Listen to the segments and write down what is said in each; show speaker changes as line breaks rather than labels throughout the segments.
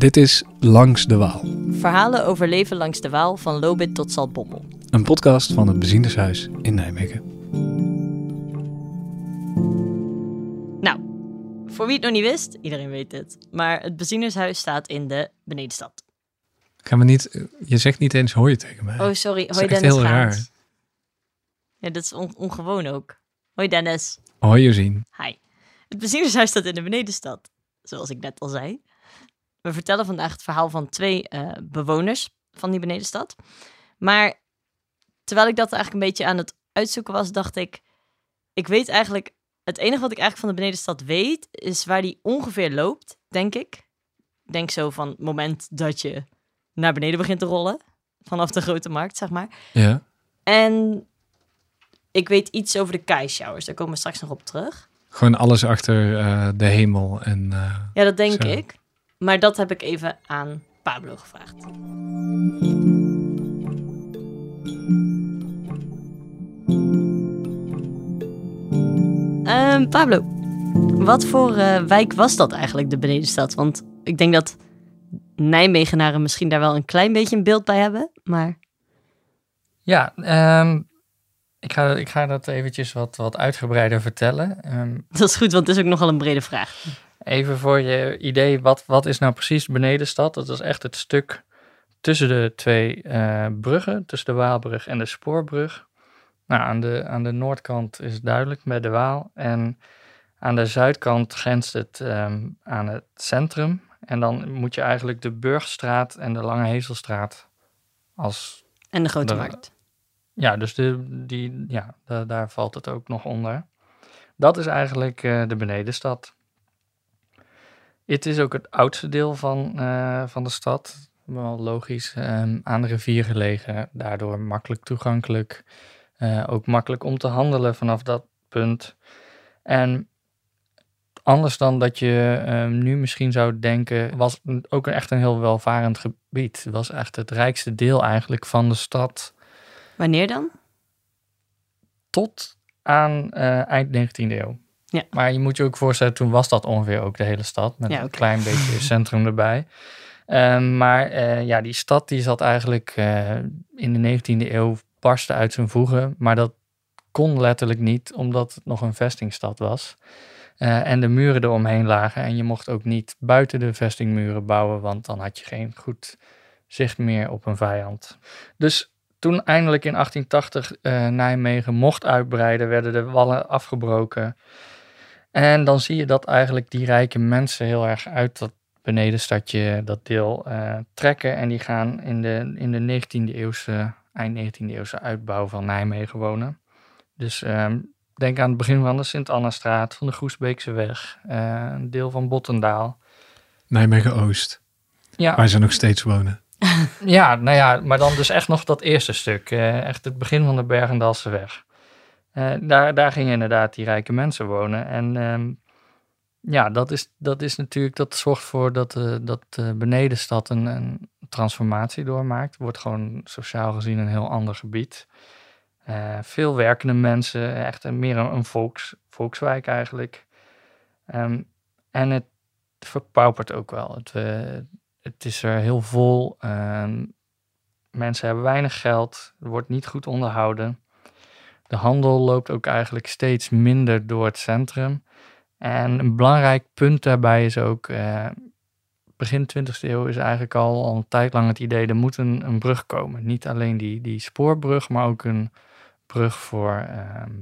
Dit is Langs de Waal,
Verhalen over leven langs de Waal van Lobit tot Zaltbommel.
een podcast van het Beziendershuis in Nijmegen.
Nou, voor wie het nog niet wist, iedereen weet het. Maar het Bezienershuis staat in de Benedenstad.
Gaan we niet, je zegt niet eens hoi tegen mij.
Oh, sorry.
is
Hoi Dennis
heel
Gaans.
raar.
Ja, dat is on- ongewoon ook. Hoi Dennis.
Hoi Josien.
Hi. Het Bezienershuis staat in de Benedenstad, zoals ik net al zei. We vertellen vandaag het verhaal van twee eh, bewoners van die Benedenstad. Maar terwijl ik dat eigenlijk een beetje aan het uitzoeken was, dacht ik... Ik weet eigenlijk... Het enige wat ik eigenlijk van de Benedenstad weet, is waar die ongeveer loopt, denk ik. Denk zo van het moment dat je naar beneden begint te rollen. Vanaf de grote markt, zeg maar.
Ja.
En ik weet iets over de Kai-showers. Daar komen we straks nog op terug.
Gewoon alles achter eh, de hemel en eh,
Ja, dat denk
Zo.
ik. Maar dat heb ik even aan Pablo gevraagd. Ehm, Pablo, wat voor eh, wijk was dat eigenlijk, de Benedenstad? Want ik denk dat Nijmegenaren misschien daar wel een klein beetje een beeld bij hebben. Maar
Ja, ehm, ik, ga, ik ga dat eventjes wat, wat uitgebreider vertellen. Ehm,
dat is goed, want het is ook nogal een brede vraag.
Even voor je idee, wat, wat is nou precies Benedenstad? Dat is echt het stuk tussen de twee eh, bruggen, tussen de Waalbrug en de Spoorbrug. Nou, aan de, aan de noordkant is het duidelijk met de Waal. En aan de zuidkant grenst het ehm, aan het centrum. En dan moet je eigenlijk de Burgstraat en de Lange Hezelstraat als
En de Grote
De-
Markt.
Ja, dus de, die, ja, da- daar valt het ook nog onder. Dat is eigenlijk eh, de benedenstad. Het is ook het oudste deel van, eh, van de stad. Wel logisch. ehm, aan de rivier gelegen, daardoor makkelijk toegankelijk. eh, ook makkelijk om te handelen vanaf dat punt. En anders dan dat je ehm, nu misschien zou denken, was het ook echt een heel welvarend gebied. Het was echt het rijkste deel eigenlijk van de stad
Wanneer dan?
tot aan eh, eind 19e eeuw.
Ja.
Maar je moet je ook voorstellen, toen was dat ongeveer ook de hele stad. Met
Ja,
een klein beetje centrum erbij. Ehm, maar eh, ja, die stad die zat eigenlijk eh, in de 19e eeuw barstte uit zijn voegen. Maar dat kon letterlijk niet, omdat het nog een vestingstad was. Eh, en de muren eromheen lagen. En je mocht ook niet buiten de vestingmuren bouwen, want dan had je geen goed zicht meer op een vijand. Dus toen eindelijk in 1880 eh, Nijmegen mocht uitbreiden, werden de wallen afgebroken. En dan zie je dat eigenlijk die rijke mensen heel erg uit dat benedenstadje, dat deel, eh, trekken. En die gaan in de, in de 19e eeuwse, eind 19e eeuwse uitbouw van Nijmegen wonen. Dus ehm, denk aan het begin van de Sint-Anna-straat, van de Groesbeekse weg, eh, een deel van Bottendaal.
Nijmegen-Oost,
Ja,
waar ze nog steeds wonen.
Ja, nou ja, maar dan dus echt nog dat eerste stuk. eh, echt het begin van de Bergendalse weg. Eh, daar, daar gingen inderdaad die rijke mensen wonen. En ehm, ja, dat is, dat is natuurlijk, dat zorgt voor dat, eh, dat de benedenstad een, een transformatie doormaakt. Wordt gewoon sociaal gezien een heel ander gebied. Eh, veel werkende mensen, echt een, meer een, volks, volkswijk eigenlijk. Ehm, en het verpaupert ook wel. Het, eh, het is er heel vol. ehm, mensen hebben weinig geld. Wordt niet goed onderhouden. De handel loopt ook eigenlijk steeds minder door het centrum. En een belangrijk punt daarbij is ook. eh, begin 20e eeuw is eigenlijk al, al een tijd lang het idee. er moet een, een brug komen. Niet alleen die, die spoorbrug, maar ook een brug voor. ehm,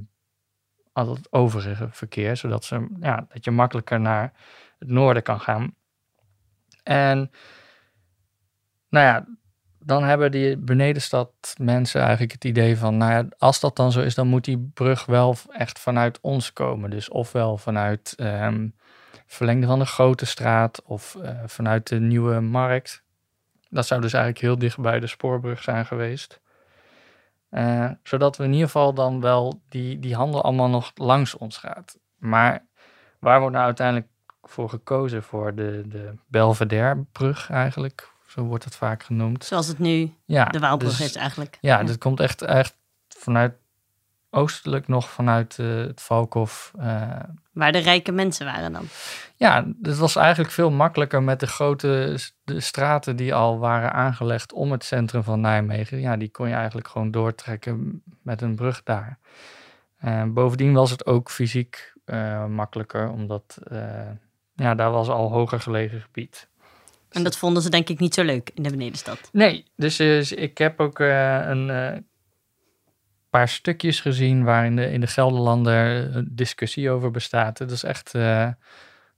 al het overige verkeer. Zodat ze, ja, dat je makkelijker naar het noorden kan gaan. En nou ja, dan hebben die benedenstad mensen eigenlijk het idee van, nou ja, als dat dan zo is, dan moet die brug wel echt vanuit ons komen. Dus ofwel vanuit ehm verlengde van de grote straat of eh, vanuit de nieuwe markt. Dat zou dus eigenlijk heel dicht bij de spoorbrug zijn geweest. Eh, zodat we in ieder geval dan wel die, die handel allemaal nog langs ons gaat. Maar waar wordt nou uiteindelijk voor gekozen? Voor de, de Belvedere-brug eigenlijk. Zo wordt het vaak genoemd.
Zoals het nu
Ja,
de Waalbrug
dus-
is eigenlijk.
Ja, dat komt echt, echt vanuit oostelijk nog vanuit eh, het Valkhof. eh,
Waar de rijke mensen waren dan.
ja, het was eigenlijk veel makkelijker met de grote de straten die al waren aangelegd om het centrum van Nijmegen. Ja, die kon je eigenlijk gewoon doortrekken met een brug daar. Eh, bovendien was het ook fysiek makkelijker, omdat ja, daar was al hoger gelegen gebied.
En dat vonden ze denk ik niet zo leuk in de benedenstad.
Nee, dus eh, ik heb ook eh, een eh, paar stukjes gezien waar in de, in de Gelderlander een discussie over bestaat. Dat is echt, eh,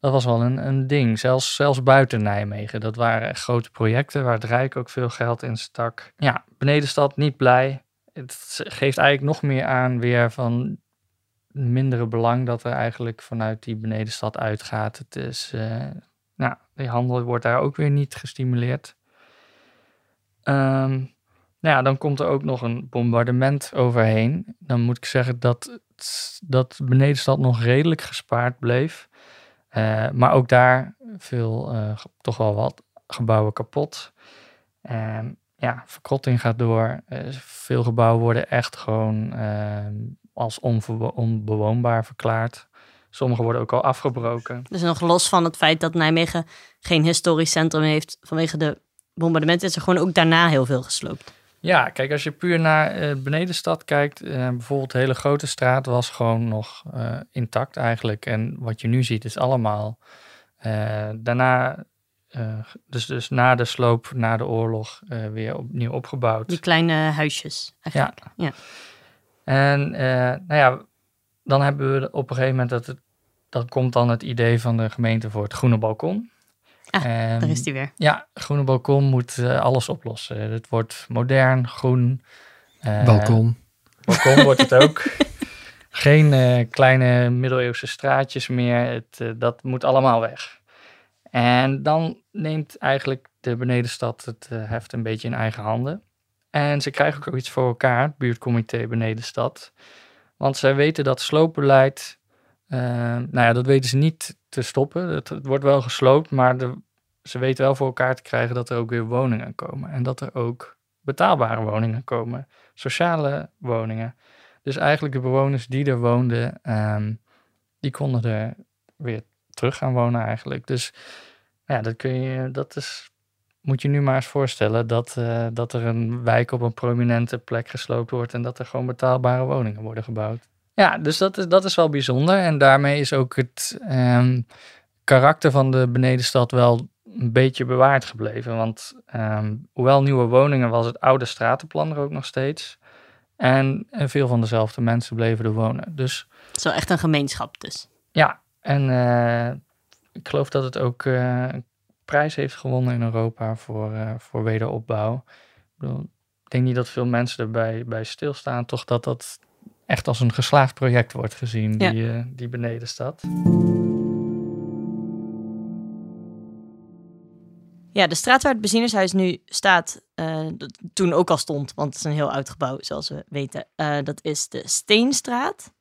dat was wel een, een ding. Zelfs, zelfs buiten Nijmegen. Dat waren grote projecten waar het Rijk ook veel geld in stak. Ja, benedenstad niet blij. Het geeft eigenlijk nog meer aan weer van mindere belang dat er eigenlijk vanuit die benedenstad uitgaat. Het is, eh, nou, die handel wordt daar ook weer niet gestimuleerd. Ehm, nou ja, dan komt er ook nog een bombardement overheen. Dan moet ik zeggen dat, dat de benedenstad nog redelijk gespaard bleef. Eh, maar ook daar veel, eh, toch wel wat gebouwen kapot. Ehm, ja, verkrotting gaat door. Eh, veel gebouwen worden echt gewoon ehm, als onbewoonbaar verklaard. Sommige worden ook al afgebroken.
Dus nog los van het feit dat Nijmegen geen historisch centrum heeft vanwege de bombardementen, is er gewoon ook daarna heel veel gesloopt.
Ja, kijk, als je puur naar eh benedenstad kijkt, eh, bijvoorbeeld de hele grote straat was gewoon nog eh, intact eigenlijk. En wat je nu ziet is allemaal daarna, dus, dus na de sloop, na de oorlog, weer opnieuw opgebouwd.
Die kleine huisjes. Eigenlijk. Ja.
En eh, nou ja, dan hebben we op een gegeven moment dat het, dat komt dan het idee van de gemeente voor het groene balkon.
Ah,
En-
Daar is die weer.
ja, groene balkon moet eh, alles oplossen. Het wordt modern, groen. eh,
Balkon.
Balkon wordt het ook. Geen eh, kleine middeleeuwse straatjes meer. Het, eh, dat moet allemaal weg. En dan neemt eigenlijk de benedenstad het eh, heft een beetje in eigen handen. En ze krijgen ook iets voor elkaar, het buurtcomité benedenstad. Want zij weten dat sloopbeleid, eh, nou ja, dat weten ze niet te stoppen. Het, het wordt wel gesloopt, maar de, ze weten wel voor elkaar te krijgen dat er ook weer woningen komen. En dat er ook betaalbare woningen komen. Sociale woningen. Dus eigenlijk de bewoners die er woonden, ehm, die konden er weer terug gaan wonen eigenlijk. Dus ja, dat kun je, dat is, moet je nu maar eens voorstellen dat, eh, dat er een wijk op een prominente plek gesloopt wordt en dat er gewoon betaalbare woningen worden gebouwd. Ja, dus dat is, dat is wel bijzonder. En daarmee is ook het ehm, karakter van de benedenstad wel een beetje bewaard gebleven. Want ehm, hoewel nieuwe woningen was het oude stratenplan er ook nog steeds. En, en veel van dezelfde mensen bleven er wonen. Dus
Het is wel echt een gemeenschap dus.
ja, en eh, ik geloof dat het ook eh, prijs heeft gewonnen in Europa voor, eh, voor wederopbouw. Ik, bedoel, ik denk niet dat veel mensen erbij bij stilstaan, toch dat dat echt als een geslaagd project wordt gezien,
Ja.
die, eh, die benedenstad.
Ja, de straat waar het benzinershuis nu staat, dat toen ook al stond, want het is een heel oud gebouw, zoals we weten. dat is de Steenstraat.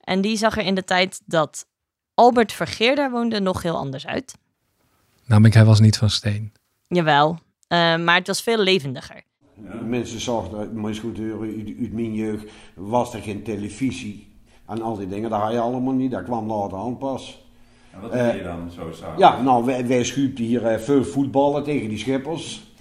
En die zag er in de tijd dat Albert Vergeer daar woonde nog heel anders uit.
Namelijk, hij was niet van steen.
Jawel, eh, maar het was veel levendiger.
Mensen zagen, maar is goed horen, uit, uit mijn jeugd was er geen televisie. En al die dingen, dat had je allemaal niet. Dat kwam later aan pas.
En wat
Eh,
deed je dan zo s'avonds?
Ja, nou, wij, wij hier eh, veel voetballen tegen die schippers.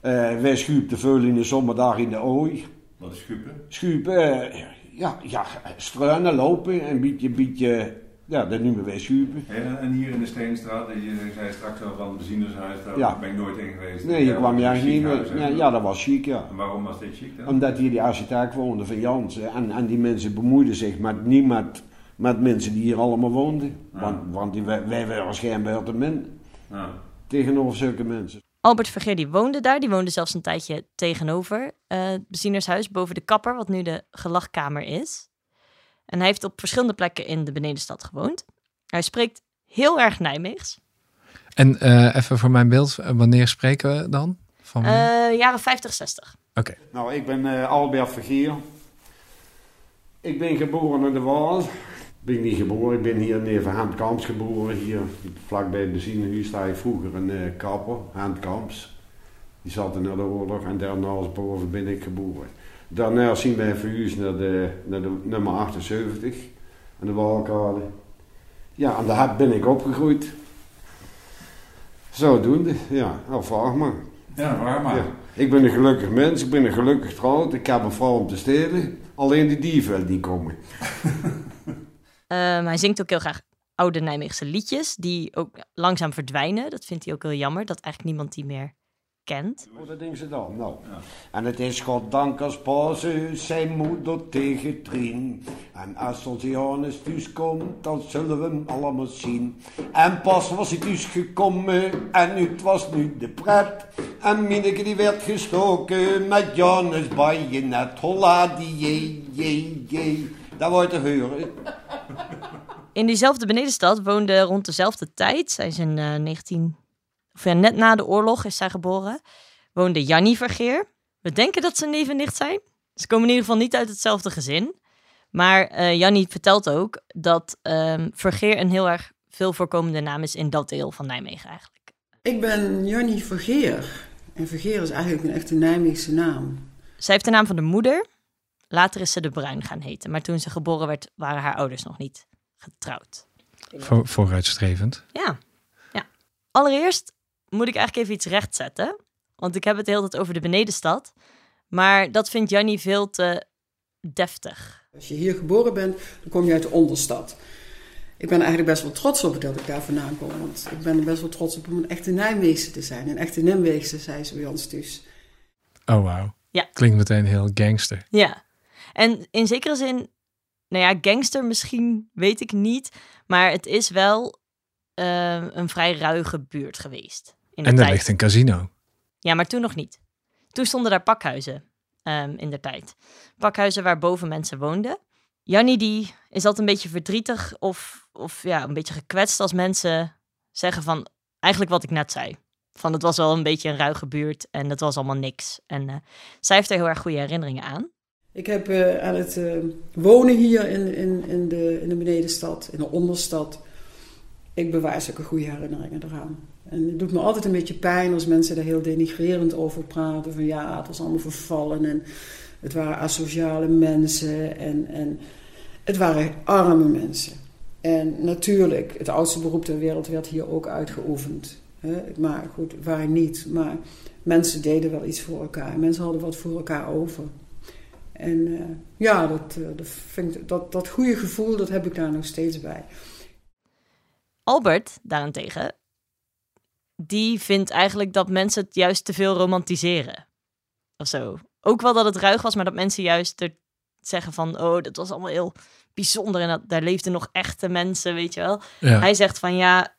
Eh, wij schuupten veel in de zomerdag in de ooi.
Wat is schupen?
Schuipen, eh, ja, ja, struinen, lopen, een beetje, beetje, ja, dat noemen wij schuipen.
En, en hier in de Steenstraat, je zei straks al van het benzinershuis, daar
Ja.
ben ik nooit in geweest.
Nee, je
Ja,
kwam je eigenlijk
een
niet meer. Ja, dat was chic, ja.
En waarom was dit chic dan?
Omdat hier die architect woonde van Jansen. En, en die mensen bemoeiden zich met, niet met, met mensen die hier allemaal woonden. Want, want die, wij, wij waren schijnbaar te min
Nou,
tegenover zulke mensen.
Albert Vergeer die woonde daar, die woonde zelfs een tijdje tegenover eh, het benzinershuis, boven de kapper, wat nu de gelachkamer is. En hij heeft op verschillende plekken in de benedenstad gewoond. Hij spreekt heel erg Nijmeegs.
En eh, even voor mijn beeld, eh, wanneer spreken we dan? Van?
Eh, jaren 50, 60.
Oké.
Nou, ik ben eh, Albert Vergeer. Ik ben geboren in de Waal. Ik ben niet geboren, ik ben hier neer van Hand Kamps geboren. Hier vlakbij het benzinehuis sta je vroeger een eh, kapper, Hand Kamps. Die zat er na de oorlog en daarnaast boven ben ik geboren. Daarna zien wij verhuisd naar de, naar de nummer 78 aan de Walkade. Ja, en daar ben ik opgegroeid. Zodoende, ja, vraag maar.
Ja, waar maar.
Ja. Ik ben een gelukkig mens, ik ben een gelukkig trouwd, ik heb een vrouw om te stelen. Alleen die dieven die komen.
Ehm, hij zingt ook heel graag oude Nijmeegse liedjes, die ook langzaam verdwijnen. Dat vindt hij ook heel jammer, dat eigenlijk niemand die meer kent.
Oh, dat denken ze dan, nou. En het is goddank als Pazus zijn moeder tegen Trien. En als ons Johannes thuis komt, dan zullen we hem allemaal zien. En pas was hij thuis gekomen, en het was nu de pret. En Mineke die werd gestoken met Johannes bajonet. Holla die je, je, je. Dat wordt te horen.
In diezelfde benedenstad woonde rond dezelfde tijd, zij is in eh, 19, of ja, net na de oorlog is zij geboren, woonde Jannie Vergeer. We denken dat ze neef en nicht zijn. Ze komen in ieder geval niet uit hetzelfde gezin. Maar eh Jannie vertelt ook dat ehm, Vergeer een heel erg veel voorkomende naam is in dat deel van Nijmegen eigenlijk.
Ik ben Jannie Vergeer. En Vergeer is eigenlijk een echte Nijmeegse naam.
Zij heeft de naam van de moeder. Later is ze de Bruin gaan heten. Maar toen ze geboren werd, waren haar ouders nog niet getrouwd.
Voor, vooruitstrevend.
Ja. ja. Allereerst moet ik eigenlijk even iets rechtzetten. Want ik heb het de hele tijd over de benedenstad. Maar dat vindt Jannie veel te deftig.
Als je hier geboren bent, dan kom je uit de onderstad. Ik ben eigenlijk best wel trots op dat ik daar vandaan kom. Want ik ben er best wel trots op om een echte Nijmeegse te zijn. Een echte Nimweegse, zei ze bij ons thuis.
Oh, wauw.
Ja.
Klinkt meteen heel gangster.
Ja. En in zekere zin, nou ja, gangster misschien, weet ik niet. Maar het is wel eh, een vrij ruige buurt geweest. In de
En er
tijd.
ligt een casino.
Ja, maar toen nog niet. Toen stonden daar pakhuizen ehm, in de tijd. Pakhuizen waar boven mensen woonden. Jannie die is altijd een beetje verdrietig of, of ja, een beetje gekwetst als mensen zeggen van eigenlijk wat ik net zei. Van het was wel een beetje een ruige buurt en het was allemaal niks. En eh, zij heeft er heel erg goede herinneringen aan.
Ik heb eh, aan het eh, wonen hier in, in, in, de, in de benedenstad, in de onderstad. Ik bewaar zulke goede herinneringen eraan. En het doet me altijd een beetje pijn als mensen daar heel denigrerend over praten. Van ja, het was allemaal vervallen en het waren asociale mensen en, en het waren arme mensen. En natuurlijk, het oudste beroep ter wereld werd hier ook uitgeoefend. Hè? Maar goed, waar niet. Maar mensen deden wel iets voor elkaar. Mensen hadden wat voor elkaar over. En eh, ja, dat, eh, dat, dat goede gevoel, dat heb ik daar nog steeds bij.
Albert daarentegen, die vindt eigenlijk dat mensen het juist te veel romantiseren. Of zo. Ook wel dat het ruig was, maar dat mensen juist er zeggen van, oh, dat was allemaal heel bijzonder en dat, daar leefden nog echte mensen, weet je wel.
Ja.
Hij zegt van, ja,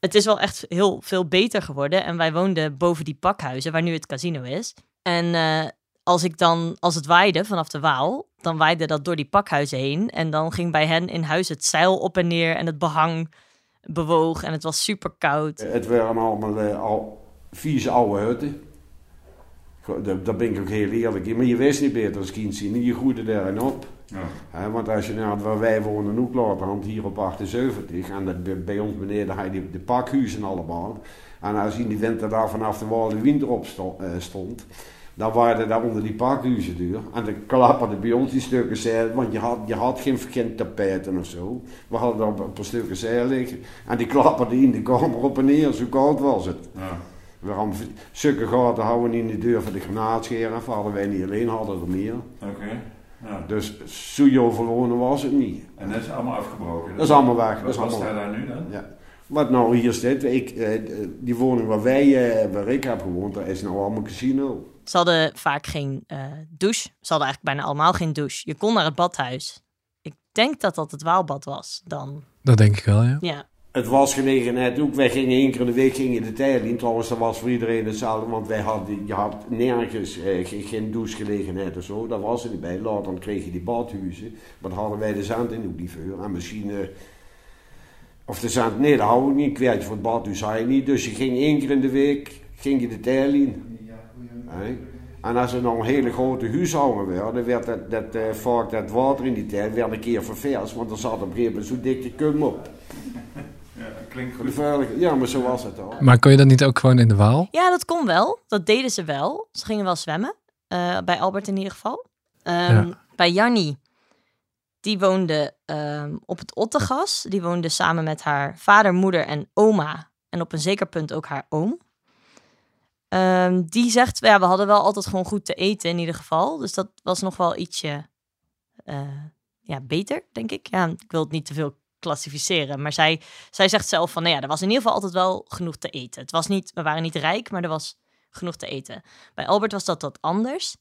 het is wel echt heel veel beter geworden. En wij woonden boven die pakhuizen, waar nu het casino is. En eh, als ik dan, als het waaide vanaf de Waal, dan waaide dat door die pakhuizen heen. En dan ging bij hen in huis het zeil op en neer en het behang bewoog en het was super koud.
Het waren allemaal eh, al vieze oude hutten. Daar, ben ik ook heel eerlijk in. Maar je wist niet beter als kind zien. Je groeide daarin op.
Ja.
Want als je naar waar wij wonen ook laterhand hier op 78 en dat, bij- ons beneden had je die, de pakhuizen allemaal. En als in die winter daar vanaf de wal de wind erop sto- eh, stond, dan waren daar onder die pakhuizen duur. En dan klapperde bij ons die stukken zeil, want je had, je had geen, geen tapijten of zo. We hadden daar een paar stukken zeil liggen. En die klapperden in de kamer op en neer, zo koud was het.
Ja.
We hadden stukken gaten houden in de deur van de granaatscheren. Hadden wij niet alleen, hadden er meer.
Oké. Ja.
Dus zo jouw verloren was het niet.
En dat is allemaal afgebroken.
Dat is allemaal weg, dat
Wat
is
was
allemaal
daar nu dan?
Ja. Wat nou hier ik, eh, die woning waar wij, eh, waar ik heb gewoond, daar is nou allemaal casino.
Ze hadden vaak geen eh, douche. Ze hadden eigenlijk bijna allemaal geen douche. Je kon naar het badhuis. Ik denk dat dat het Waalbad was dan.
Dat denk ik wel, ja.
Ja.
Het was gelegenheid ook, wij gingen één keer in de week gingen de tijd in. Trouwens, dat was voor iedereen hetzelfde, want wij hadden, je had nergens eh, ge- geen douchegelegenheid of zo. Dat was er niet bij. Later dan kreeg je die badhuizen, maar dan hadden wij de zand in ook niet voor. En misschien, eh, of de zand, nee, dat hou ik niet. Een kwartje voor het badhuis had je niet. Dus je ging één keer in de week, ging je de tijd in. Hè? En als er nog een hele grote huishouden werd, dan werd dat, dat, eh, vaak dat water in die tijd werd een keer ververs, want er zat op een gegeven moment zo'n dikke kum op.
Ja, klinkt goed.
Ja, maar zo was het al.
Maar kon je dat niet ook gewoon in de Waal?
ja, dat kon wel. Dat deden ze wel. Ze gingen wel zwemmen. eh, bij Albert in ieder geval. Ehm,
Ja.
Bij Jannie, die woonde ehm, op het Ottegas. Die woonde samen met haar vader, moeder en oma. En op een zeker punt ook haar oom. Ehm, die zegt, ja, we hadden wel altijd gewoon goed te eten in ieder geval. Dus dat was nog wel ietsje eh, ja, beter, denk ik. Ja, ik wil het niet te veel klassificeren. Maar zij, zij zegt zelf van, nou ja, er was in ieder geval altijd wel genoeg te eten. Het was niet, we waren niet rijk, maar er was genoeg te eten. Bij Albert was dat wat anders.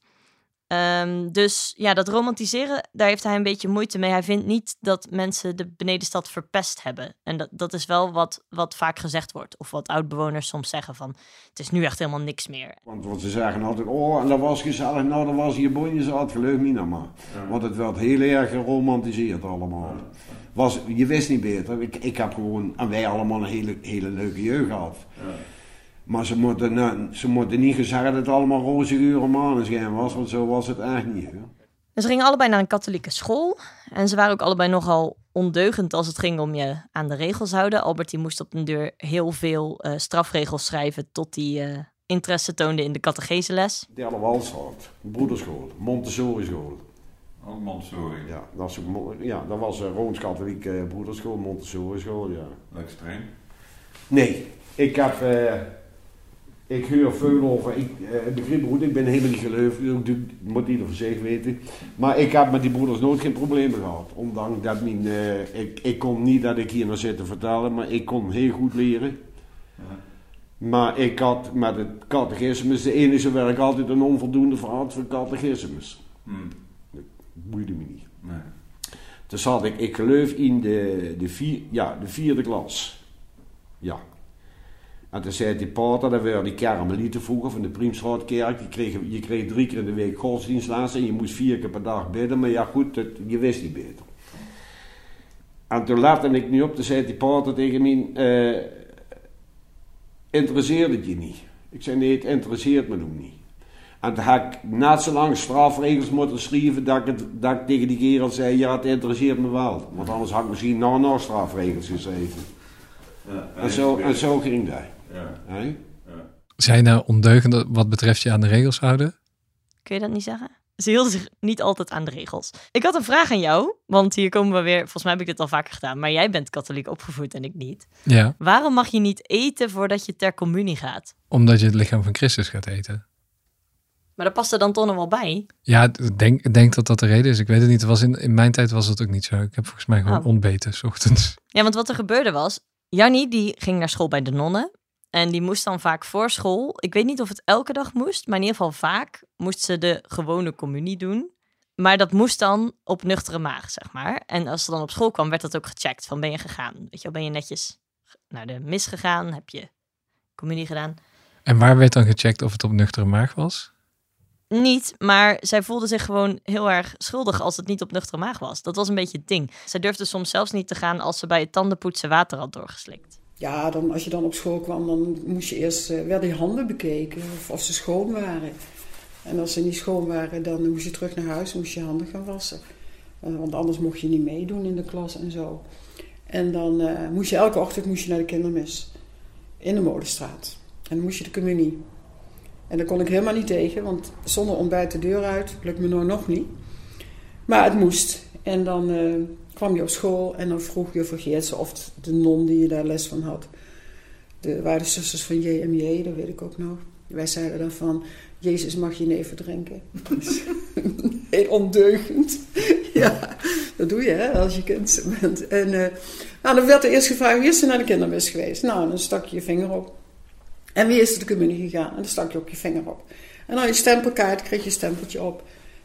Ehm, dus ja, dat romantiseren, daar heeft hij een beetje moeite mee. Hij vindt niet dat mensen de benedenstad verpest hebben. En dat, dat is wel wat, wat vaak gezegd wordt. Of wat oudbewoners soms zeggen van, het is nu echt helemaal niks meer.
Want wat ze zeggen altijd, oh, en dat was gezellig, nou, dat was hier bonje zat, geloof me nou maar. Want het werd heel erg geromantiseerd allemaal. Was, je wist niet beter. Ik, ik heb gewoon, en wij allemaal een hele, hele leuke jeugd gehad. Maar ze moeten, nou, ze moeten niet zeggen dat het allemaal roze uren maneschijn was, want zo was het echt niet. Hè.
Ze gingen allebei naar een katholieke school. En ze waren ook allebei nogal ondeugend als het ging om je aan de regels houden. Albert die moest op de deur heel veel eh, strafregels schrijven tot hij eh, interesse toonde in de catecheseles.
Derde Walstraat, broederschool, Montessori school.
Ook Montessori.
Ja, dat was, ja, dat was een Rooms-Katholiek eh, broederschool, Montessori school, ja.
Leuk streng.
Nee, ik heb. eh, ik hoor veel over. Ik eh, goed, ik ben helemaal niet geloofd. Dat doe- moet ieder voor zich weten. Maar ik heb met die broeders nooit geen problemen gehad. Ondanks dat mijn. eh, ik, ik kon niet dat ik hier naar zit te vertellen, maar ik kon heel goed leren.
Ja.
Maar ik had met het catechismus, de enige waar ik altijd een onvoldoende voor had voor catechismus.
Hm.
Boeide me niet.
Nee.
Toen zat ik, ik geloof in de, de, vier, ja, de vierde klas. Ja. En toen zei die pater, dat waren die karmelieten vroeger van de Priemstraatkerk. Je kreeg, je kreeg drie keer in de week godsdienstles en je moest vier keer per dag bidden. Maar ja goed, dat, je wist niet beter. En toen lette ik nu op, toen zei die pater tegen mij, eh interesseert het je niet? Ik zei, nee, het interesseert me ook niet. En toen heb ik net zo lang strafregels moeten schrijven dat ik, het, dat ik tegen die kerel zei, ja, het interesseert me wel. Want anders had ik misschien nog nog strafregels geschreven.
Ja.
En zo, en zo ging dat.
Ja.
Zijn nou ondeugend wat betreft je aan de regels houden?
Kun je dat niet zeggen? Ze hielden zich niet altijd aan de regels. Ik had een vraag aan jou, want hier komen we weer. Volgens mij heb ik dit al vaker gedaan, maar jij bent katholiek opgevoed en ik niet.
Ja,
Waarom mag je niet eten voordat je ter communie gaat?
omdat je het lichaam van Christus gaat eten.
Maar dat past er dan toch nog wel bij.
Ja, ik denk, denk dat dat de reden is. Ik weet het niet. Het was in, in mijn tijd was het ook niet zo. Ik heb volgens mij gewoon
Oh.
ontbeten, s ochtends.
Ja, want wat er gebeurde was, Jannie die ging naar school bij de nonnen. En die moest dan vaak voor school, ik weet niet of het elke dag moest, maar in ieder geval vaak moest ze de gewone communie doen. Maar dat moest dan op nuchtere maag, zeg maar. En als ze dan op school kwam, werd dat ook gecheckt. Van ben je gegaan? Weet je wel, ben je netjes naar de mis gegaan? Heb je communie gedaan?
En waar werd dan gecheckt of het op nuchtere maag was?
Niet, maar zij voelde zich gewoon heel erg schuldig als het niet op nuchtere maag was. Dat was een beetje het ding. Zij durfde soms zelfs niet te gaan als ze bij het tandenpoetsen water had doorgeslikt.
Ja, dan, als je dan op school kwam, dan moest je eerst, eh, werden je handen bekeken of, of ze schoon waren. En als ze niet schoon waren, dan moest je terug naar huis moest je handen gaan wassen. Eh, want anders mocht je niet meedoen in de klas en zo. En dan eh, moest je elke ochtend moest je naar de kindermis in de Molenstraat. En dan moest je de communie. En daar kon ik helemaal niet tegen, want zonder ontbijt de deur uit, lukt me nog niet. Maar het moest. En dan kwam je op school en dan vroeg je vergeet ze of de non die je daar les van had. De, waren de zusters van JMJ, dat weet ik ook nog. Wij zeiden dan van, Jezus mag je neven drinken. Heel ondeugend. ja, dat doe je hè, als je kind bent. En eh, nou, dan werd er eerst gevraagd, wie is er naar de kindermis geweest? Nou, dan stak je je vinger op. En wie is er de communie gegaan? En dan stak je ook je vinger op. En dan je stempelkaart, kreeg je stempeltje op.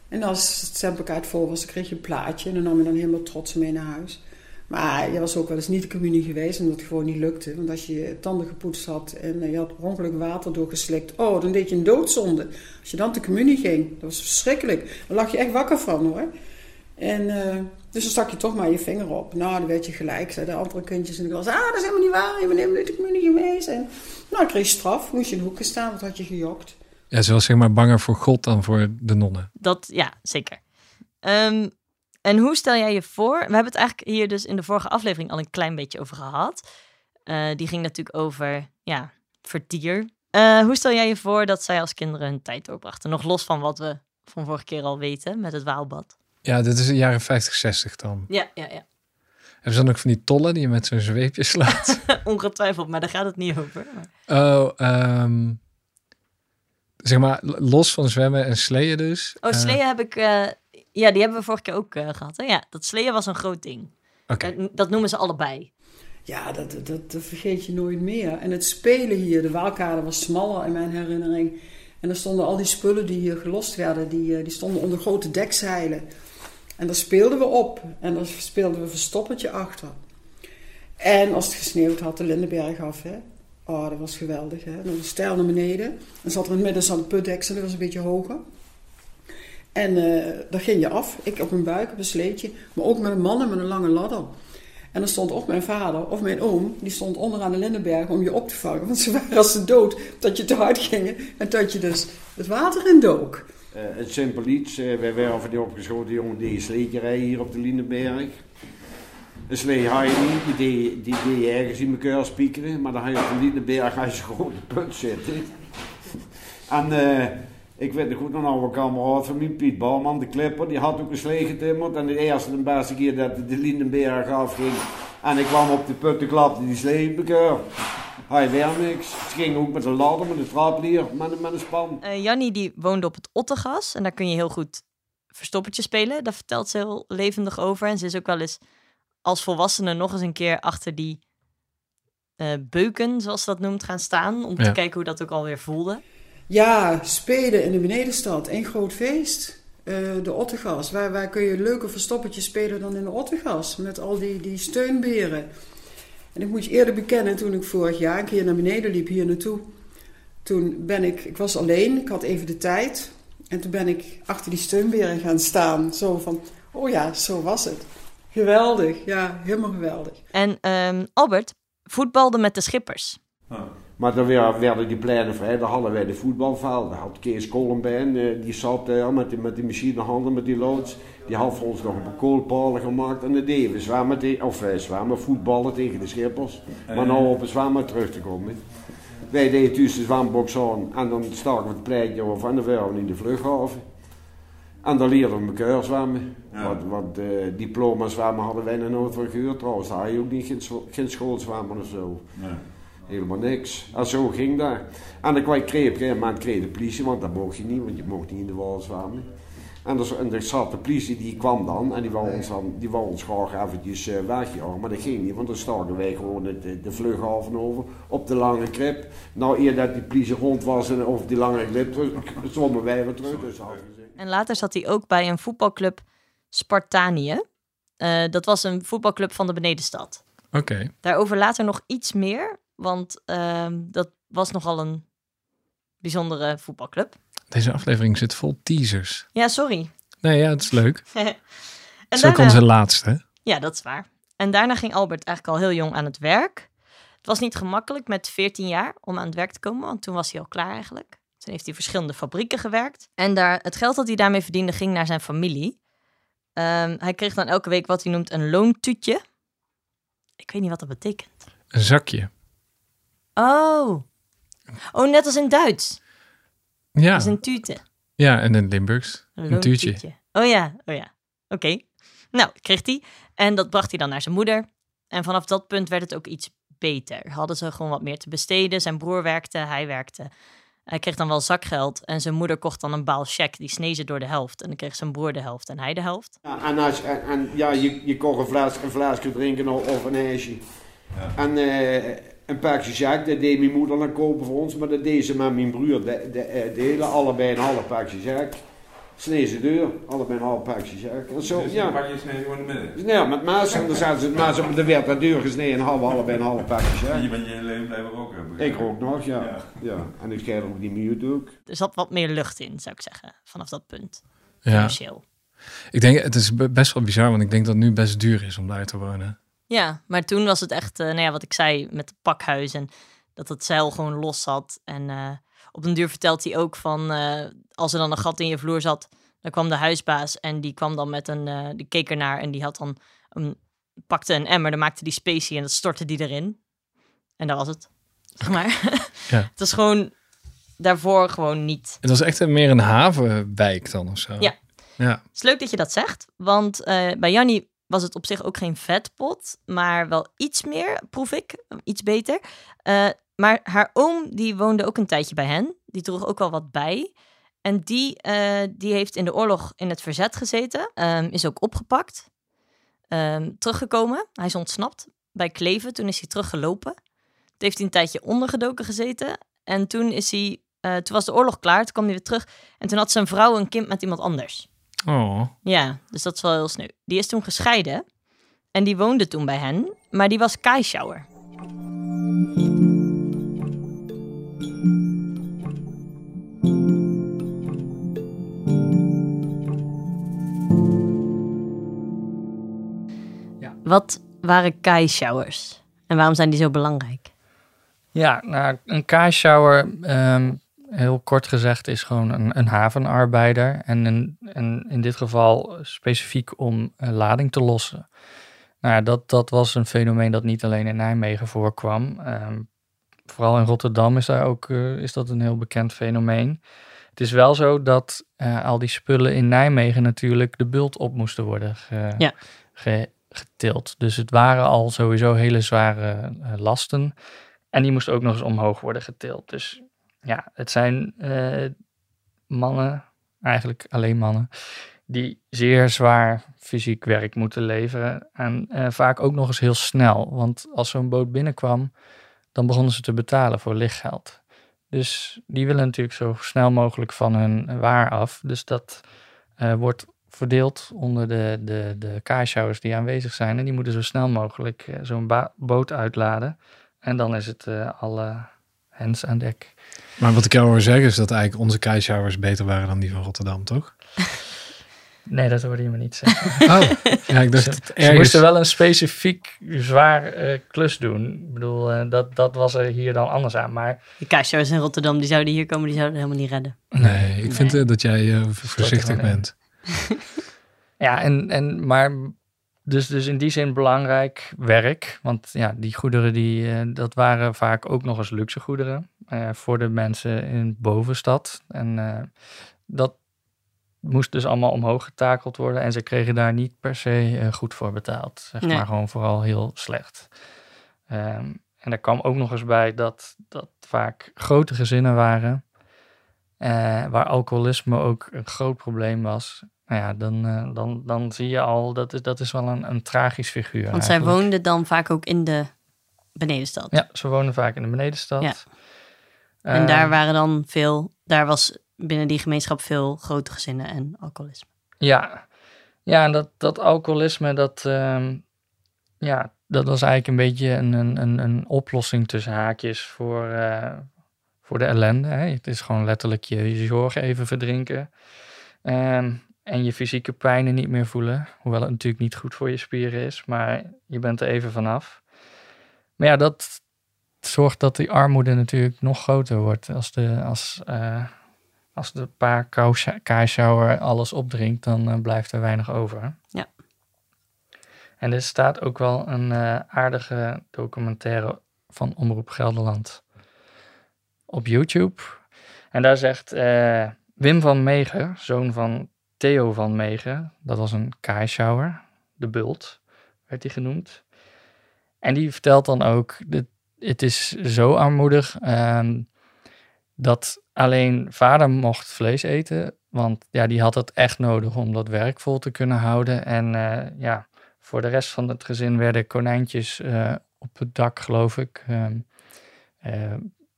En als het stempelkaart vol was, dan kreeg je een plaatje. En dan nam je dan helemaal trots mee naar huis. Maar je was ook wel eens niet de communie geweest, omdat het gewoon niet lukte. Want als je je tanden gepoetst had en je had ongeluk water doorgeslikt... Oh, dan deed je een doodzonde. Als je dan de communie ging, dat was verschrikkelijk. Dan lag je echt wakker van, hoor. En eh, dus dan stak je toch maar je vinger op. Nou, dan werd je gelijk. Zeiden de andere kindjes in de klas... Ah, dat is helemaal niet waar. Je bent helemaal niet de communie geweest. En nou, kreeg je straf. Moest je in de hoeken staan, want had je gejokt.
Ja, ze was zeg maar banger voor God dan voor de nonnen.
Dat, ja, zeker. Ehm, en hoe stel jij je voor? We hebben het eigenlijk hier dus in de vorige aflevering al een klein beetje over gehad. Eh, die ging natuurlijk over, ja, vertier. Eh, hoe stel jij je voor dat zij als kinderen hun tijd doorbrachten? Nog los van wat we van vorige keer al weten met het Waalbad.
Ja, dit is de jaren 50, 60 dan.
Ja, ja, ja.
Hebben ze dan ook van die tollen die je met zo'n zweepje slaat?
Ongetwijfeld, maar daar gaat het niet over. Maar-
oh, ehm, zeg maar, los van zwemmen en sleeën dus.
Oh,
Eh,
sleeën heb ik... eh, ja, die hebben we vorige keer ook eh, gehad. Hè? Ja, dat sleeën was een groot ding.
Oké.
Dat, dat noemen ze allebei.
Ja, dat, dat, dat vergeet je nooit meer. En het spelen hier, de Waalkade was smaller in mijn herinnering. En er stonden al die spullen die hier gelost werden, die, die stonden onder grote dekzeilen. En daar speelden we op. En daar speelden we verstoppertje achter. En als het gesneeuwd had, de Lindenberg af. Hè? Oh, dat was geweldig. Hè? Dan stijl naar beneden. Dan zat er in het midden zo'n de putdeksel, dat was een beetje hoger. En daar ging je af. Ik op mijn buik, op een sleetje. Maar ook met een man en met een lange ladder. En dan stond of mijn vader of mijn oom, die stond onderaan de Lindenberg om je op te vangen. Want ze waren als ze dood, dat je te hard ging en dat je dus het water in dook.
Eh, het simpel iets, eh, wij werden van die opgeschoten jongen die sleetje hier op de Lindenberg. Een slee had je niet, die die je ergens in elkaar spiekeren, maar dan ga je op de Lindenberg als je gewoon de put zitten. En eh, ik weet nog goed, een oude kameraad van mij, Piet Bouwman, de clipper, die had ook een slee getimmerd. En de eerste en beste keer dat de Lindenberg afging en ik kwam op de put, toen klapte die slee in elkaar. Je weer niks. Ze ging ook met een ladder, met een traplier, met, met een span.
Eh Jannie die woonde op het Ottegas. En daar kun je heel goed verstoppertje spelen. Daar vertelt ze heel levendig over. En ze is ook wel eens als volwassene nog eens een keer achter die eh, beuken, zoals ze dat noemt, gaan staan. Om te kijken hoe dat ook alweer voelde.
Ja, spelen in de benedenstad, één groot feest. Eh, de Ottegas, waar, waar kun je leuker verstoppertjes spelen dan in de Ottegas? Met al die, die steunberen. En ik moet je eerder bekennen, toen ik vorig jaar een keer naar beneden liep, hier naartoe. Toen ben ik, ik was alleen, ik had even de tijd. En toen ben ik achter die steunberen gaan staan. Zo van, oh ja, zo was het. Geweldig, ja, helemaal geweldig.
En ehm, Albert voetbalde met de schippers.
Ah.
Maar dan weer- werden die pleinen vrij, dan hadden wij de voetbalvelden. Daar had Kees Kollenbein, eh, die zat daar met die, met die machinehanden, met die loods. Die had voor ons nog een koolpalen gemaakt. En dat deden we of wij zwemmen, voetballen tegen de schippers. Maar nou op een zwemmen terug te komen. Wij deden tussen de zwembok aan en dan staken we het pleintje over en dan waren we in de vluchthaven. En dan leerden we elkaar zwemmen.
Ja.
Want, want eh, diploma zwemmen hadden wij nog nooit van gehoord trouwens. Daar had je ook niet geen, geen schoolzwemmen of zo.
Nee.
Helemaal niks. En zo ging dat. En dan kwam kreeg op een moment kreeg de politie, want dat mocht je niet, want je mocht niet in de wal zwemmen. En er, en er zat de politie, die kwam dan en die wou ons, dan, die wou ons graag eventjes eh, wegjagen. Maar dat ging niet, want dan staken wij gewoon het, de, de vluchthaven over op de lange krip. Nou, eer dat die politie rond was en over die lange krip, zwommen wij weer terug. Dus.
En later zat hij ook bij een voetbalclub Spartanië. Eh, dat was een voetbalclub van de benedenstad.
Oké.
Daarover later nog iets meer, want ehm, dat was nogal een bijzondere voetbalclub.
Deze aflevering zit vol teasers.
Ja, sorry.
Nee, ja, het is leuk.
en
Het is ook onze laatste.
Ja, dat is waar. En daarna ging Albert eigenlijk al heel jong aan het werk. Het was niet gemakkelijk met 14 jaar om aan het werk te komen, want toen was hij al klaar eigenlijk. Toen heeft hij verschillende fabrieken gewerkt. En daar, het geld dat hij daarmee verdiende ging naar zijn familie. Ehm, hij kreeg dan elke week wat hij noemt een loontuutje. Ik weet niet wat dat betekent.
Een zakje.
Oh. Oh, net als in Duits.
Ja,
Dat is een tute.
ja en in Limburgs.
Een
Een tuutje.
Oh ja, oh ja. Oké. Nou, kreeg hij. En dat bracht hij dan naar zijn moeder. En vanaf dat punt werd het ook iets beter. Hadden ze gewoon wat meer te besteden. Zijn broer werkte, hij werkte. Hij kreeg dan wel zakgeld. En zijn moeder kocht dan een baal check. Die snee ze door de helft. En dan kreeg zijn broer de helft en hij de helft.
Ja, en, als, en, en ja, je, je kon een, fles, een flesje drinken of, of een ijsje.
Ja.
En eh, een pakje Jack, dat deed mijn moeder dan kopen voor ons, maar dat deed ze met mijn broer de, de, eh, delen. Allebei een half pakje Jack. Snee ze deur, allebei een half pakje Jack. En zo,
Dus
ja.
dan pak je snel gewoon in de midden.
Ja, met maas, en dan zaten ze het maas op de werd dat deur gesneden, een half, allebei een half pakje
En je bent je hele leven blijven roken.
Ik rook nog, ja.
Ja.
ja. En ik schrijf ook die mute ook.
Er zat wat meer lucht in, zou ik zeggen. Vanaf dat punt.
Ja.
Financieel.
Ik denk, het is be- best wel bizar, want ik denk dat het nu best duur is om daar te wonen.
Ja, maar toen was het echt, eh, nou ja, wat ik zei met het pakhuis en dat het zeil gewoon los zat. En eh, op een duur vertelt hij ook van, eh, als er dan een gat in je vloer zat, dan kwam de huisbaas en die kwam dan met een, eh, die keek ernaar en die had dan, een, pakte een emmer, dan maakte die specie en dat stortte die erin. En dat was het. Zeg maar.
Ja.
Het was gewoon daarvoor gewoon niet.
Het was echt meer een havenwijk dan of zo.
Ja.
Ja.
Het is leuk dat je dat zegt, want eh, bij Jannie was het op zich ook geen vetpot, maar wel iets meer, proef ik, iets beter. Maar haar oom, die woonde ook een tijdje bij hen. Die droeg ook wel wat bij. En die, eh, die heeft in de oorlog in het verzet gezeten, ehm, is ook opgepakt, ehm, teruggekomen. Hij is ontsnapt bij Kleven, toen is hij teruggelopen. Toen heeft hij een tijdje ondergedoken gezeten. En toen, is hij, eh, toen was de oorlog klaar, toen kwam hij weer terug. En toen had zijn vrouw een kind met iemand anders.
Oh.
Ja, dus dat is wel heel sneu. Die is toen gescheiden en die woonde toen bij hen, maar die was kaaishouwer. Wat waren kaaishouwers en waarom zijn die zo belangrijk?
Ja, nou, een kaaisshower, ehm, heel kort gezegd, is gewoon een, een havenarbeider. En in, en in dit geval specifiek om lading te lossen. Nou, ja, dat, dat was een fenomeen dat niet alleen in Nijmegen voorkwam. Ehm, vooral in Rotterdam is, daar ook, eh, is dat een heel bekend fenomeen. Het is wel zo dat eh, al die spullen in Nijmegen natuurlijk de bult op moesten worden ge-
Ja.
ge- getild. Dus het waren al sowieso hele zware eh, lasten. En die moest ook nog eens omhoog worden getild. Dus ja, het zijn eh, mannen, eigenlijk alleen mannen, die zeer zwaar fysiek werk moeten leveren. En eh, vaak ook nog eens heel snel. Want als zo'n boot binnenkwam, dan begonnen ze te betalen voor lichtgeld. Dus die willen natuurlijk zo snel mogelijk van hun waar af. Dus dat eh, wordt verdeeld onder de, de, de die aanwezig zijn. En die moeten zo snel mogelijk eh, zo'n boot uitladen. En dan is het eh, alle hens aan dek.
Maar wat ik jou hoor zeggen is dat eigenlijk onze kaaishouwers beter waren dan die van Rotterdam, toch?
Nee, dat hoorde je me niet zeggen.
Oh, ja, ik dacht
Ze,
ergens...
moesten wel een specifiek zwaar eh, klus doen. Ik bedoel, dat, dat was er hier dan anders aan. Maar
De kaaishouwers in Rotterdam, die zouden hier komen, die zouden helemaal niet redden.
Nee, ik vind dat jij eh, voorzichtig bent.
ja, en, en, maar dus, dus in die zin belangrijk werk. Want ja, die goederen, die, eh, dat waren vaak ook nog eens luxe goederen. eh, voor de mensen in bovenstad. En eh, dat moest dus allemaal omhoog getakeld worden. En ze kregen daar niet per se goed voor betaald. Zeg
Nee.
maar gewoon vooral heel slecht. Ehm, en er kwam ook nog eens bij dat dat vaak grote gezinnen waren. waar alcoholisme ook een groot probleem was. Nou ja, dan, eh, dan, dan zie je al, dat is, dat is wel een, een tragisch figuur.
Want zij woonden dan vaak ook in de benedenstad.
Ja, ze wonen vaak in de benedenstad.
Ja. En daar waren dan veel, daar was binnen die gemeenschap veel grote gezinnen en alcoholisme.
Ja, ja en dat, dat alcoholisme, dat, ehm, ja, dat was eigenlijk een beetje een, een, een, een oplossing tussen haakjes voor, eh, voor de ellende. Hè. Het is gewoon letterlijk je, je zorgen even verdrinken. Ehm, en je fysieke pijnen niet meer voelen. Hoewel het natuurlijk niet goed voor je spieren is, maar je bent er even vanaf. Maar ja, dat zorgt dat die armoede natuurlijk nog groter wordt. Als de, als, eh, als de paar kaaishouwer alles opdrinkt, dan eh, blijft er weinig over.
Ja.
En er staat ook wel een eh, aardige documentaire van Omroep Gelderland op YouTube. En daar zegt Wim van Meegen, zoon van Theo van Meegen, dat was een kaaishouwer, de bult werd hij genoemd. En die vertelt dan ook, het is zo armoedig ehm, dat alleen vader mocht vlees eten, want ja, die had het echt nodig om dat werk vol te kunnen houden. En eh, ja, voor de rest van het gezin werden konijntjes eh, op het dak, geloof ik, eh,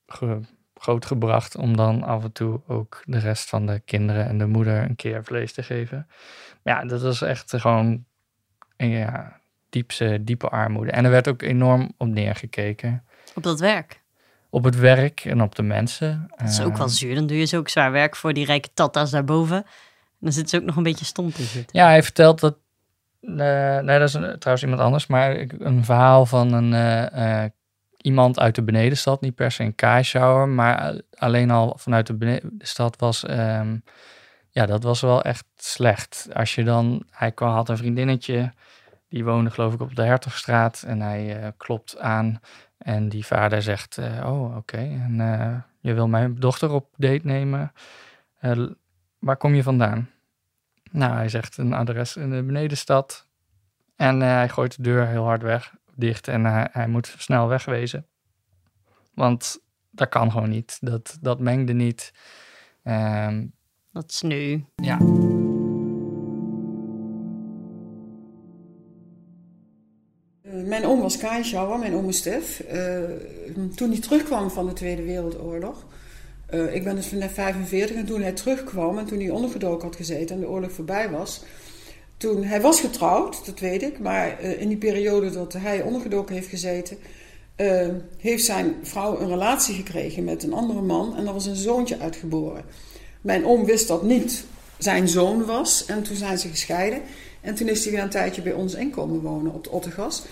ge- grootgebracht om dan af en toe ook de rest van de kinderen en de moeder een keer vlees te geven. Ja, dat was echt gewoon eh, ja, diepse, diepe armoede. En er werd ook enorm op neergekeken.
Op dat werk.
Op het werk en op de mensen.
Dat is ook wel
Eh,
zuur. Dan doe je zo ook zwaar werk voor die rijke tata's daarboven. En dan zitten ze ook nog een beetje stom te zitten.
Ja, hij vertelt dat. eh, nee, dat is een- trouwens iemand anders, maar ik- een verhaal van een, eh, iemand uit de benedenstad, niet per se een kaaishouwer, maar alleen al vanuit de benedenstad was. ehm, ja, dat was wel echt slecht. Als je dan, hij kwam, had een vriendinnetje, die woonde geloof ik op de Hertogstraat en hij eh, klopt aan en die vader zegt, eh, oh oké, en eh, je wil mijn dochter op date nemen. Waar kom je vandaan? Nou, hij zegt een adres in de benedenstad. En hij gooit de deur heel hard weg, dicht. En hij, hij moet snel wegwezen. Want dat kan gewoon niet. Dat, dat mengde niet. Ehm,
Dat is nu.
ja,
Eh, mijn oom was Kaaischouwer, mijn oom Stef. Eh, toen hij terugkwam van de Tweede Wereldoorlog. eh, ik ben dus van net 45 en toen hij terugkwam en toen hij ondergedoken had gezeten en de oorlog voorbij was. Toen, hij was getrouwd, dat weet ik, maar eh, in die periode dat hij ondergedoken heeft gezeten, eh, heeft zijn vrouw een relatie gekregen met een andere man en daar was een zoontje uitgeboren. Mijn oom wist dat niet zijn zoon was en toen zijn ze gescheiden. En toen is hij weer een tijdje bij ons inkomen wonen op de Ottegas.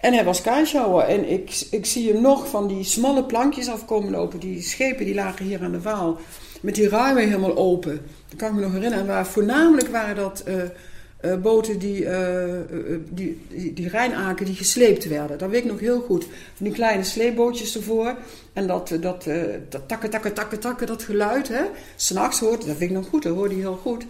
En hij was kaarschouwer. En ik, ik zie hem nog van die smalle plankjes afkomen lopen. Die schepen die lagen hier aan de Waal. Met die ruimen helemaal open. Dat kan ik me nog herinneren. En waar, voornamelijk waren dat eh, eh, boten die, eh, eh, die, die, die Rijnaken die gesleept werden. Dat weet ik nog heel goed. Van die kleine sleepbootjes ervoor. En dat, dat, eh, dat takken, takken, takken, takken, dat geluid. hè. S'nachts hoort, dat weet ik nog goed. Dat hoorde hij heel goed.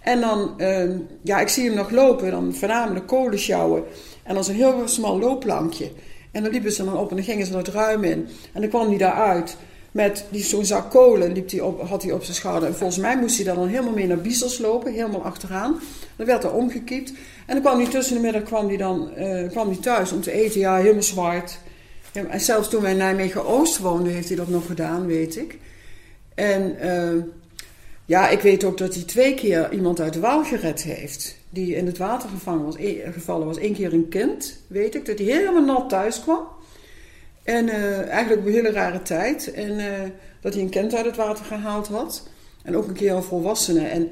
En dan, eh, ja, ik zie hem nog lopen. Dan voornamelijk kolen sjouwen. En dan zo'n heel smal loopplankje. En dan liepen ze dan op en dan gingen ze het ruim in. En dan kwam hij daaruit met die, zo'n zak kolen liep hij op, had hij op zijn schouder. En volgens mij moest hij dan, dan helemaal mee naar Biesels lopen, helemaal achteraan. Dan werd er omgekiept. En dan kwam hij tussen de middag kwam hij dan, eh, kwam hij thuis om te eten. Ja, helemaal zwart. En zelfs toen wij in Nijmegen-Oost woonden, heeft hij dat nog gedaan, weet ik. En eh, ja, ik weet ook dat hij twee keer iemand uit de Waal gered heeft. Die in het water gevangen was, e- gevallen was. Eén keer een kind, weet ik. Dat hij helemaal nat thuis kwam. En eh, eigenlijk een hele rare tijd. En eh, dat hij een kind uit het water gehaald had. En ook een keer een volwassene. En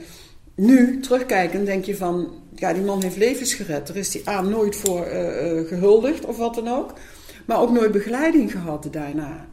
nu, terugkijkend, denk je van... Ja, die man heeft levens gered. Er is die A nooit voor eh, gehuldigd of wat dan ook. Maar ook nooit begeleiding gehad daarna.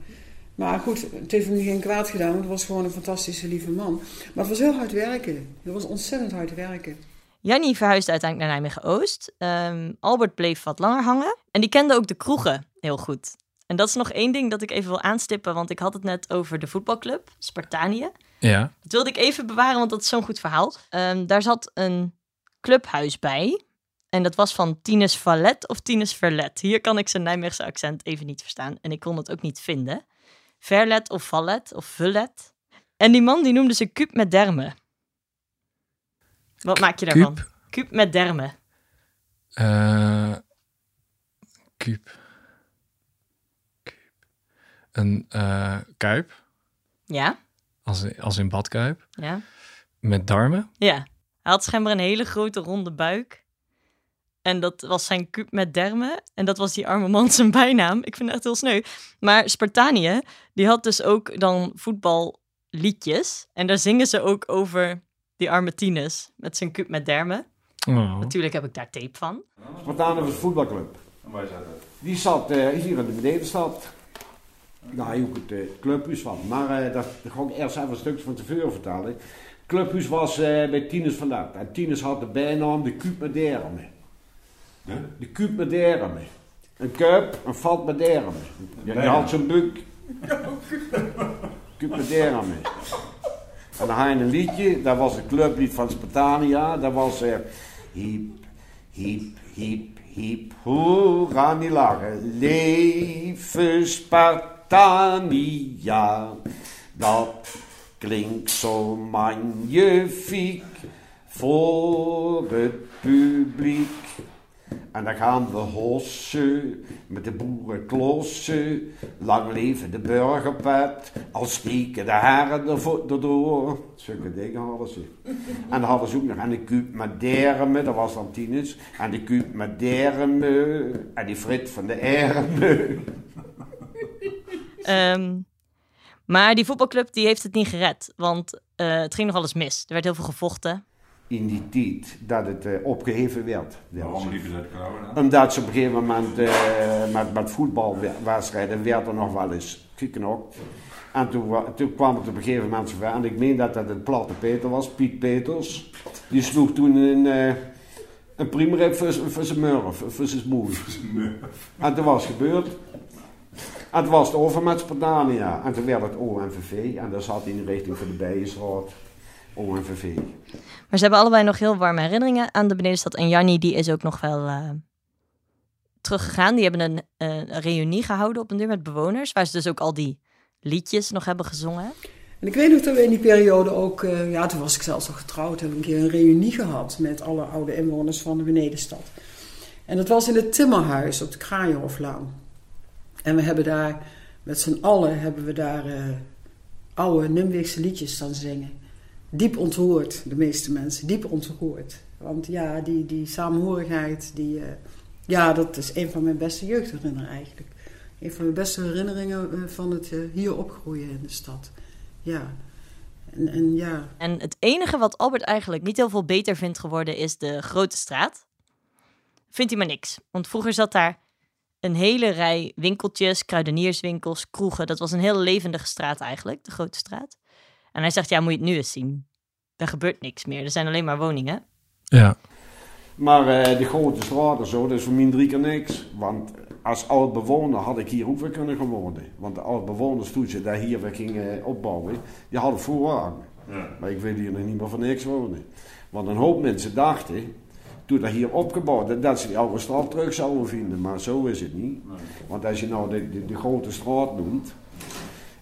Maar goed, het heeft hem geen kwaad gedaan. Want het was gewoon een fantastische, lieve man. Maar het was heel hard werken. Het was ontzettend hard werken.
Jannie verhuisde uiteindelijk naar Nijmegen-Oost. Ehm, Albert bleef wat langer hangen. En die kende ook de kroegen heel goed. En dat is nog één ding dat ik even wil aanstippen. Want ik had het net over de voetbalclub, Spartanië.
Ja.
Dat wilde ik even bewaren, want dat is zo'n goed verhaal. Ehm, daar zat een clubhuis bij. En dat was van Tinus Valet of Tinus Verlet. Hier kan ik zijn Nijmeegse accent even niet verstaan. En ik kon het ook niet vinden. Verlet of Valet of Vullet. En die man die noemde ze Kuip met dermen. Wat maak je daarvan?
Kuip
met dermen.
Eh kuip. Kuip. Een eh, kuip,
Ja,
als, in- als in badkuip,
ja,
met darmen.
ja. Hij had schijnbaar een hele grote ronde buik. En dat was zijn kuip met dermen. En dat was die arme man zijn bijnaam. Ik vind het echt heel sneu. Maar Spartanië, die had dus ook dan voetballiedjes. En daar zingen ze ook over die arme Tinus met zijn kuip met dermen.
Oh.
Natuurlijk heb ik daar tape van.
Spartanen was voetbalclub.
En waar zat dat?
Die zat eh, hier in de benedenstad. Daar ook het eh, clubhuis van. Maar eh, dat, dat ga ik eerst even een stukje van tevoren vertellen. Het clubhuis was eh, bij Tinus vandaan. En Tinus had de bijnaam de dermen.
De?
De. Een kuip, een vat met dermen. Ja, die
Bijnaam.
had zo'n buk. Dermen. En dan had je een liedje, dat was het clublied van Spartania. Dat was er hiep, hiep, hiep, hiep, hoera niet lachen. Leven Spartania, dat klinkt zo magnifiek voor het publiek. En dan gaan we hossen met de boerenklossen. Lang leven de burgerpet, al steken de haren erdoor. Zulke dingen hadden ze. En dan hadden ze ook nog aan de kuip met dermen, dat was dan Tinus. En de kuip met dermen, en die frit van de ermen.
Ehm, maar die voetbalclub die heeft het niet gered. Want eh, het ging nog alles mis. Er werd heel veel gevochten.
In die tijd dat het eh, opgeheven werd.
Waarom liepen ze?
Omdat ze op een gegeven moment eh, met, met voetbalwedstrijden werd er nog wel eens geknokt. En toen, wa- toen kwam het op een gegeven moment zover. En ik meen dat dat een platte Peter was, Piet Peters. Die sloeg toen een, eh een priemerip voor, zijn murf, voor zijn smoel. En toen was het gebeurd. En het was de overmetspartij, ja. En toen werd het OMVV. En daar zat in de richting van de Bijenstraat. OMVV.
Maar ze hebben allebei nog heel warme herinneringen aan de Benedenstad. En Jannie, die is ook nog wel eh, teruggegaan. Die hebben een eh, reunie gehouden op een duur met bewoners. Waar ze dus ook al die liedjes nog hebben gezongen.
En ik weet nog dat we in die periode ook, eh, ja, toen was ik zelfs al getrouwd, hebben we een keer een reunie gehad met alle oude inwoners van de Benedenstad. En dat was in het Timmerhuis op de Kraaienhoflaan. En we hebben daar, met z'n allen, hebben we daar eh, oude Nimwegse liedjes staan zingen. Diep ontroerd, de meeste mensen, diep ontroerd. Want ja, die, die samenhorigheid, die, eh, ja, dat is een van mijn beste jeugdherinneringen eigenlijk. Een van mijn beste herinneringen eh, van het hier opgroeien in de stad. Ja. En, en ja,
En het enige wat Albert eigenlijk niet heel veel beter vindt geworden is de Grote Straat. Vindt hij maar niks. Want vroeger zat daar een hele rij winkeltjes, kruidenierswinkels, kroegen. Dat was een heel levendige straat eigenlijk, de Grote Straat. En hij zegt, ja, moet je het nu eens zien. Er gebeurt niks meer. Er zijn alleen maar woningen.
Ja.
Maar eh, de grote straten zo, dat is voor mij drie keer niks. Want als oud bewoner had ik hier ook weer kunnen gaan wonen. Want de oud bewoners toen ze daar hier weer gingen opbouwen, die hadden voorrang.
Ja.
Maar ik wil hier nog niet meer voor niks wonen. Want een hoop mensen dachten, toen dat hier opgebouwd is, dat ze die oude straat terug zouden vinden. Maar zo is het niet. Want als je nou de, de, de grote straat noemt,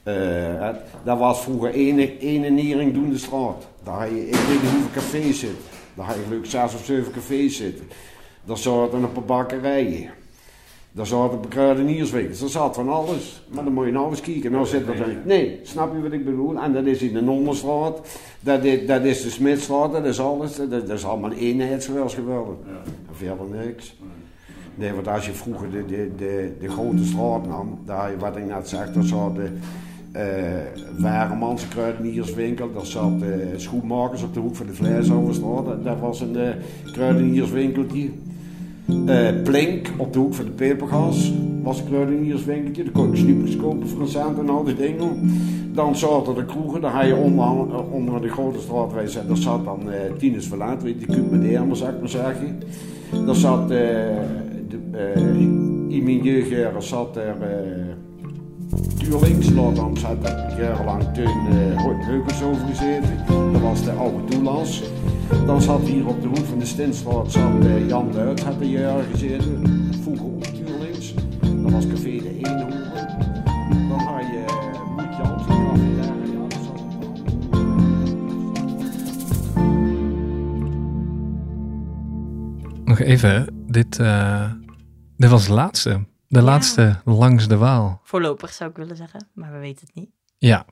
eh, het- dat was vroeger één, één nering doen de straat. Daar had je, ik weet niet hoeveel cafés zitten. Daar had je ik zes of zeven cafés zitten. Daar zaten een paar bakkerijen. Daar zaten een kruidenierswinkels. Daar zat van alles. Maar dan moet je nou eens kijken. Nou zit er dan... Nee, snap je wat ik bedoel? En dat is in de Nonnenstraat. Dat is, dat is de Smitstraat. Dat is alles. Dat, dat is allemaal eenheidswels geworden.
Ja.
En verder niks. Nee, want als je vroeger de, de, de, de grote straat nam, daar, wat ik net zeg, daar zat de uh, Waremans kruidenierswinkel, daar zat uh, schoenmakers op de hoek van de Vleesoverstraat, dat, dat was een uh, kruidenierswinkeltje. Uh, Plink op de hoek van de Pepergas was een kruidenierswinkeltje, daar kon je snoepjes kopen voor een cent en al die dingen. Dan zaten de kroegen, daar had je onder, onder de grote straatweg, daar zat dan uh, Tines Verlaat, weet je, met de zou ik maar zeggen. Zat de, in mijn jeugdjaren zat er Tuurlinks, dan zat er jarenlang Teun uh, Heukens over gezeten. Dat was de oude Doelans. Dan zat hier op de hoek van de Stinstraat zat Jan Duit, had er jaren gezeten. Vroeger ook Tuurlinks. Dat was café de Eenhoorn. Dan had je uh, Moed Jans, café
Nog even, dit, uh, dit was de laatste. De ja. laatste langs de Waal.
Voorlopig zou ik willen zeggen, maar we weten het niet.
Ja,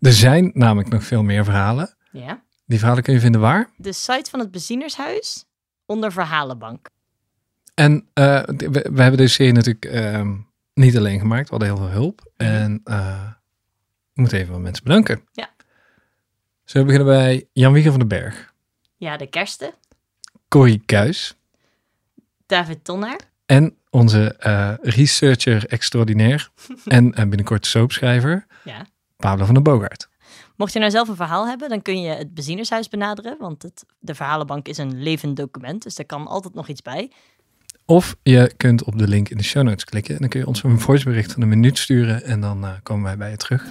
er zijn namelijk nog veel meer verhalen.
Ja.
Die verhalen kun je vinden waar?
De site van het Bezienershuis onder Verhalenbank.
En uh, we, we, hebben deze serie natuurlijk uh, niet alleen gemaakt, we hadden heel veel hulp.
Mhm.
En uh, we moeten even wat mensen bedanken.
Ja.
We beginnen bij Jan Wieger van den Berg?
Ja, de kersten.
Corrie Kuis.
David Tonnaar.
En onze uh, researcher extraordinair en uh, binnenkort soapschrijver,
ja.
Pablo van den Boogaard.
Mocht je nou zelf een verhaal hebben, dan kun je het Bezienershuis benaderen, want het, de verhalenbank is een levend document, dus er kan altijd nog iets bij.
Of je kunt op de link in de show notes klikken en dan kun je ons een voicebericht van een minuut sturen en dan uh, komen wij bij je terug.